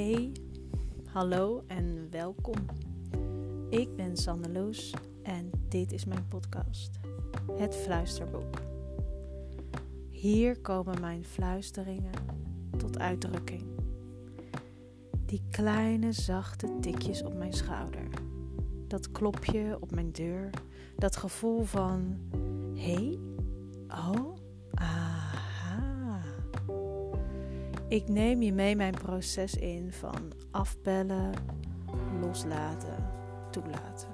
Hey, hallo en welkom. Ik ben Sanne Loes en dit is mijn podcast, Het Fluisterboek. Hier komen mijn fluisteringen tot uitdrukking. Die kleine zachte tikjes op mijn schouder. Dat klopje op mijn deur. Dat gevoel van: hé, hey, oh, aha. Ik neem je mee mijn proces in van afbellen, loslaten, toelaten.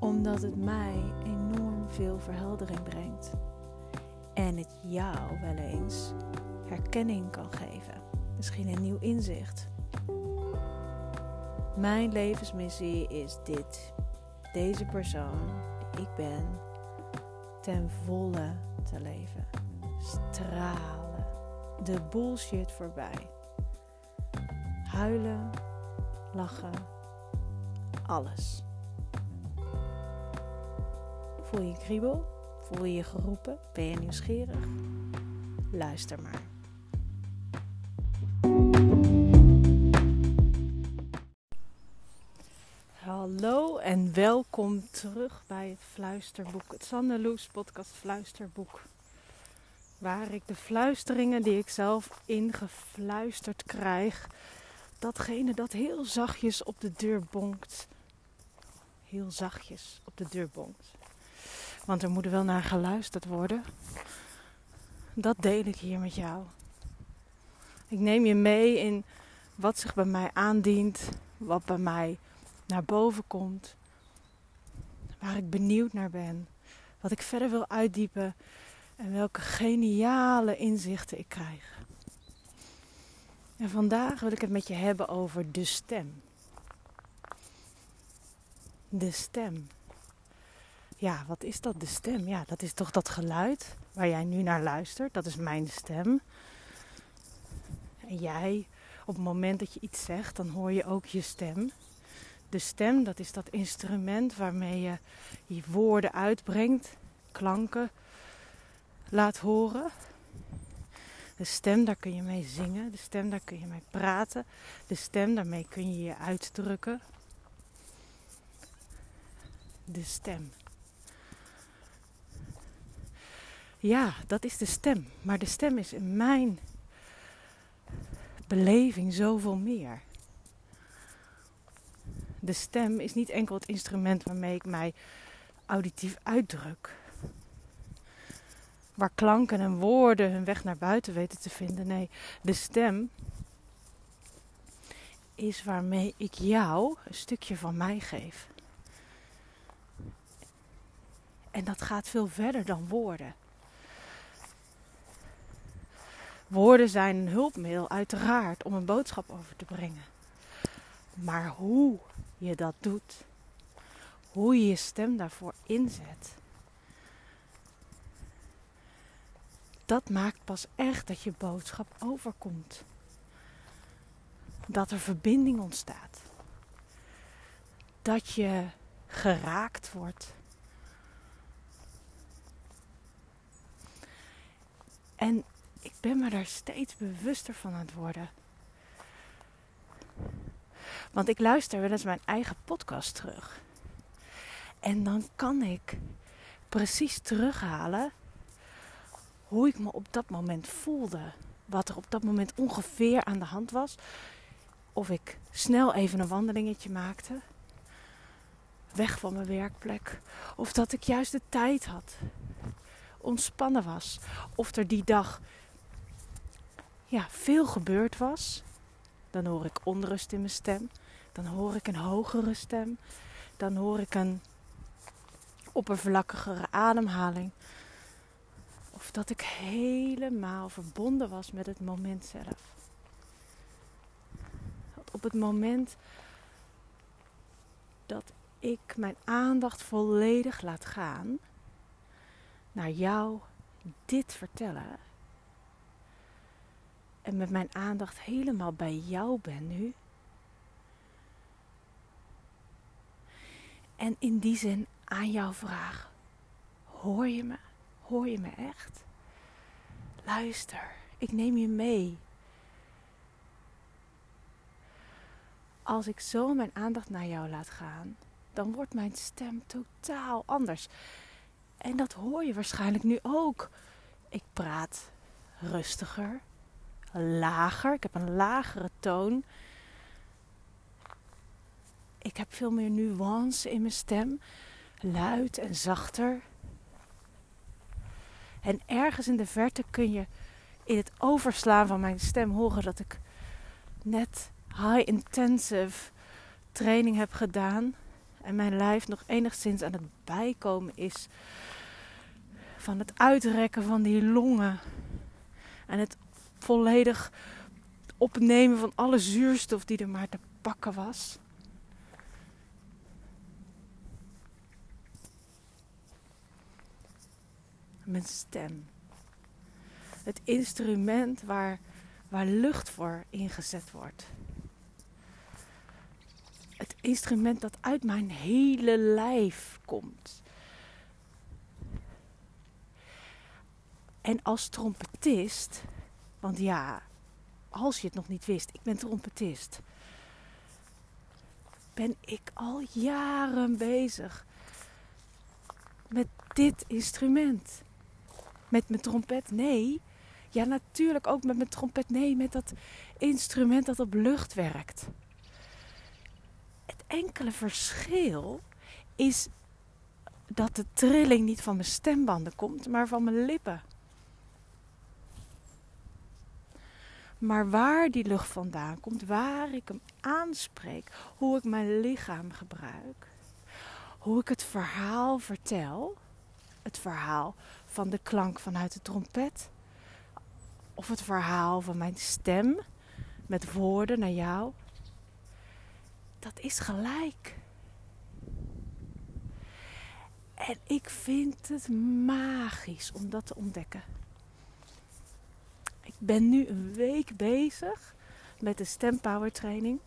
Omdat het mij enorm veel verheldering brengt. En het jou wel eens herkenning kan geven. Misschien een nieuw inzicht. Mijn levensmissie is dit. Deze persoon die ik ben, ten volle te leven. Stralen. De bullshit voorbij. Huilen, lachen, alles. Voel je kriebel? Voel je je geroepen? Ben je nieuwsgierig? Luister maar. Hallo en welkom terug bij het Fluisterboek, het Sandeloes podcast Fluisterboek. Waar ik de fluisteringen die ik zelf ingefluisterd krijg, datgene dat heel zachtjes op de deur bonkt, heel zachtjes op de deur bonkt. Want er moet wel naar geluisterd worden. Dat deel ik hier met jou. Ik neem je mee in wat zich bij mij aandient, wat bij mij naar boven komt, waar ik benieuwd naar ben, wat ik verder wil uitdiepen en welke geniale inzichten ik krijg. En vandaag wil ik het met je hebben over de stem. De stem. Ja, wat is dat, de stem? Ja, dat is toch dat geluid waar jij nu naar luistert. Dat is mijn stem. En jij, op het moment dat je iets zegt, dan hoor je ook je stem. De stem, dat is dat instrument waarmee je je woorden uitbrengt, klanken laat horen. De stem, daar kun je mee zingen. De stem, daar kun je mee praten. De stem, daarmee kun je je uitdrukken. De stem. Ja, dat is de stem. Maar de stem is in mijn beleving zoveel meer. De stem is niet enkel het instrument waarmee ik mij auditief uitdruk. Waar klanken en woorden hun weg naar buiten weten te vinden. Nee, de stem is waarmee ik jou een stukje van mij geef. En dat gaat veel verder dan woorden. Woorden zijn een hulpmiddel, uiteraard, om een boodschap over te brengen. Maar hoe je dat doet, hoe je je stem daarvoor inzet, dat maakt pas echt dat je boodschap overkomt. Dat er verbinding ontstaat. Dat je geraakt wordt. En ik ben me daar steeds bewuster van aan het worden. Want ik luister wel eens mijn eigen podcast terug. En dan kan ik precies terughalen hoe ik me op dat moment voelde. Wat er op dat moment ongeveer aan de hand was. Of ik snel even een wandelingetje maakte. Weg van mijn werkplek. Of dat ik juist de tijd had. Ontspannen was. Of er die dag ja, veel gebeurd was. Dan hoor ik onrust in mijn stem. Dan hoor ik een hogere stem. Dan hoor ik een oppervlakkigere ademhaling. Of dat ik helemaal verbonden was met het moment zelf. Op het moment dat ik mijn aandacht volledig laat gaan naar jou dit vertellen. En met mijn aandacht helemaal bij jou ben nu. En in die zin aan jouw vraag: hoor je me? Hoor je me echt? Luister, ik neem je mee. als ik zo mijn aandacht naar jou laat gaan, dan wordt mijn stem totaal anders. En dat hoor je waarschijnlijk nu ook. Ik praat rustiger, lager. Ik heb een lagere toon. Ik heb veel meer nuance in mijn stem. Luid en zachter. En ergens in de verte kun je in het overslaan van mijn stem horen dat ik net high intensive training heb gedaan. En mijn lijf nog enigszins aan het bijkomen is van het uitrekken van die longen. En het volledig opnemen van alle zuurstof die er maar te pakken was. Mijn stem. Het instrument waar, waar lucht voor ingezet wordt. Het instrument dat uit mijn hele lijf komt. En als trompetist, want ja, als je het nog niet wist, ik ben trompetist. Ben ik al jaren bezig met dit instrument. Met mijn trompet? Nee. Ja, natuurlijk ook met mijn trompet. Nee, met dat instrument dat op lucht werkt. Het enkele verschil is dat de trilling niet van mijn stembanden komt, maar van mijn lippen. Maar waar die lucht vandaan komt, waar ik hem aanspreek, hoe ik mijn lichaam gebruik, hoe ik het verhaal vertel, het verhaal van de klank vanuit de trompet, of het verhaal van mijn stem met woorden naar jou, dat is gelijk. En ik vind het magisch om dat te ontdekken ben nu een week bezig met de stempower training.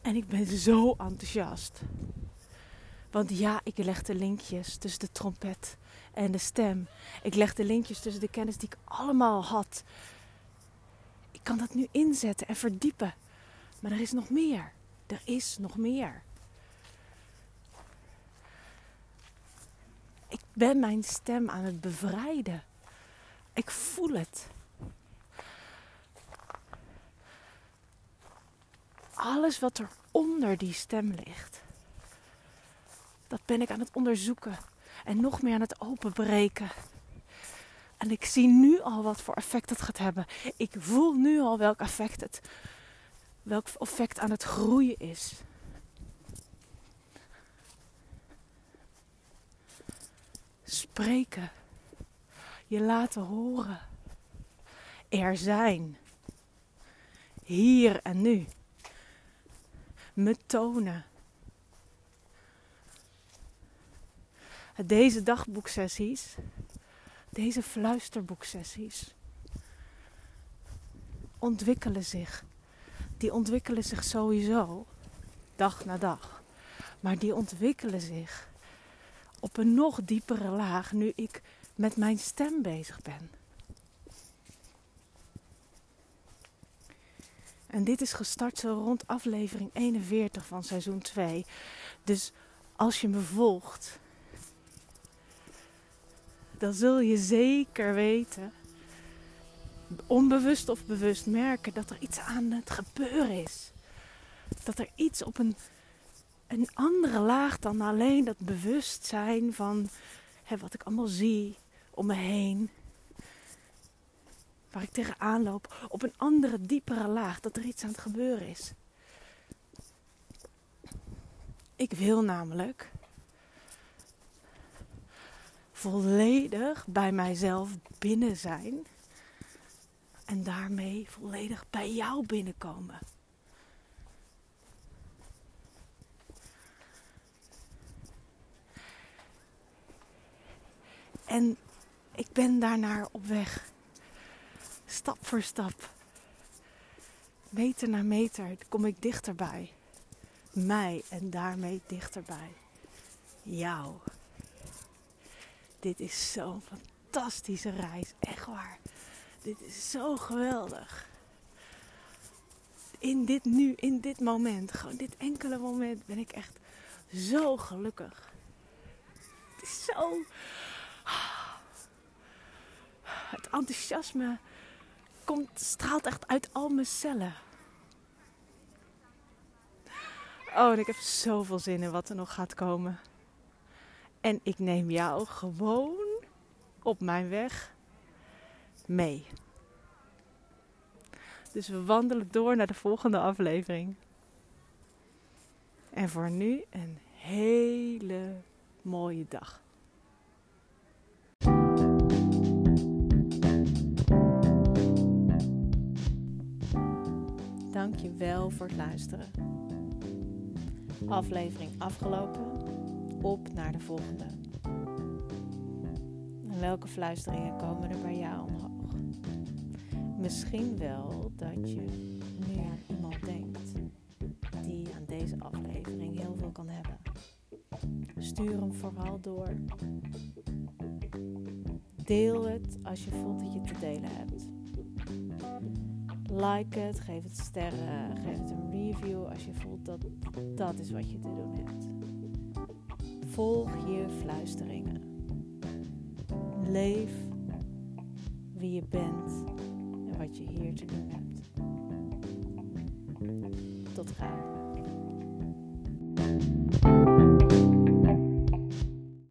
En ik ben zo enthousiast. Want ja, ik leg de linkjes tussen de trompet en de stem. Ik leg de linkjes tussen de kennis die ik allemaal had. Ik kan dat nu inzetten en verdiepen. Maar er is nog meer. Er is nog meer. Ik ben mijn stem aan het bevrijden. Ik voel het. Alles wat er onder die stem ligt, dat ben ik aan het onderzoeken en nog meer aan het openbreken. En ik zie nu al wat voor effect het gaat hebben. Ik voel nu al welk effect het, welk effect aan het groeien is. spreken, je laten horen, er zijn, hier en nu, me tonen. Deze dagboeksessies, deze fluisterboeksessies ontwikkelen zich. Die ontwikkelen zich sowieso dag na dag. Maar die ontwikkelen zich op een nog diepere laag nu ik met mijn stem bezig ben. En dit is gestart zo rond aflevering 41 van seizoen 2. Dus als je me volgt, dan zul je zeker weten, onbewust of bewust merken, dat er iets aan het gebeuren is. Dat er iets op een een andere laag dan alleen dat bewustzijn van hè, wat ik allemaal zie om me heen. Waar ik tegenaan loop. Op een andere, diepere laag. Dat er iets aan het gebeuren is. Ik wil namelijk volledig bij mijzelf binnen zijn. En daarmee volledig bij jou binnenkomen. En ik ben daarnaar op weg. Stap voor stap. Meter na meter kom ik dichterbij. Mij en daarmee dichterbij. Jou. Dit is zo'n fantastische reis. Echt waar. Dit is zo geweldig. in dit nu, in dit moment, gewoon dit enkele moment, ben ik echt zo gelukkig. Het is zo. Het enthousiasme komt, straalt echt uit al mijn cellen. Oh, en ik heb zoveel zin in wat er nog gaat komen. En ik neem jou gewoon op mijn weg mee. Dus we wandelen door naar de volgende aflevering. En voor nu een hele mooie dag. Dank je wel voor het luisteren. Aflevering afgelopen. Op naar de volgende. En welke fluisteringen komen er bij jou omhoog? Misschien wel dat je nu aan iemand denkt die aan deze aflevering heel veel kan hebben. Stuur hem vooral door. Deel het als je voelt dat je te delen hebt. Like het, geef het sterren, geef het een review als je voelt dat dat is wat je te doen hebt. Volg je fluisteringen. Leef wie je bent en wat je hier te doen hebt. Tot gauw.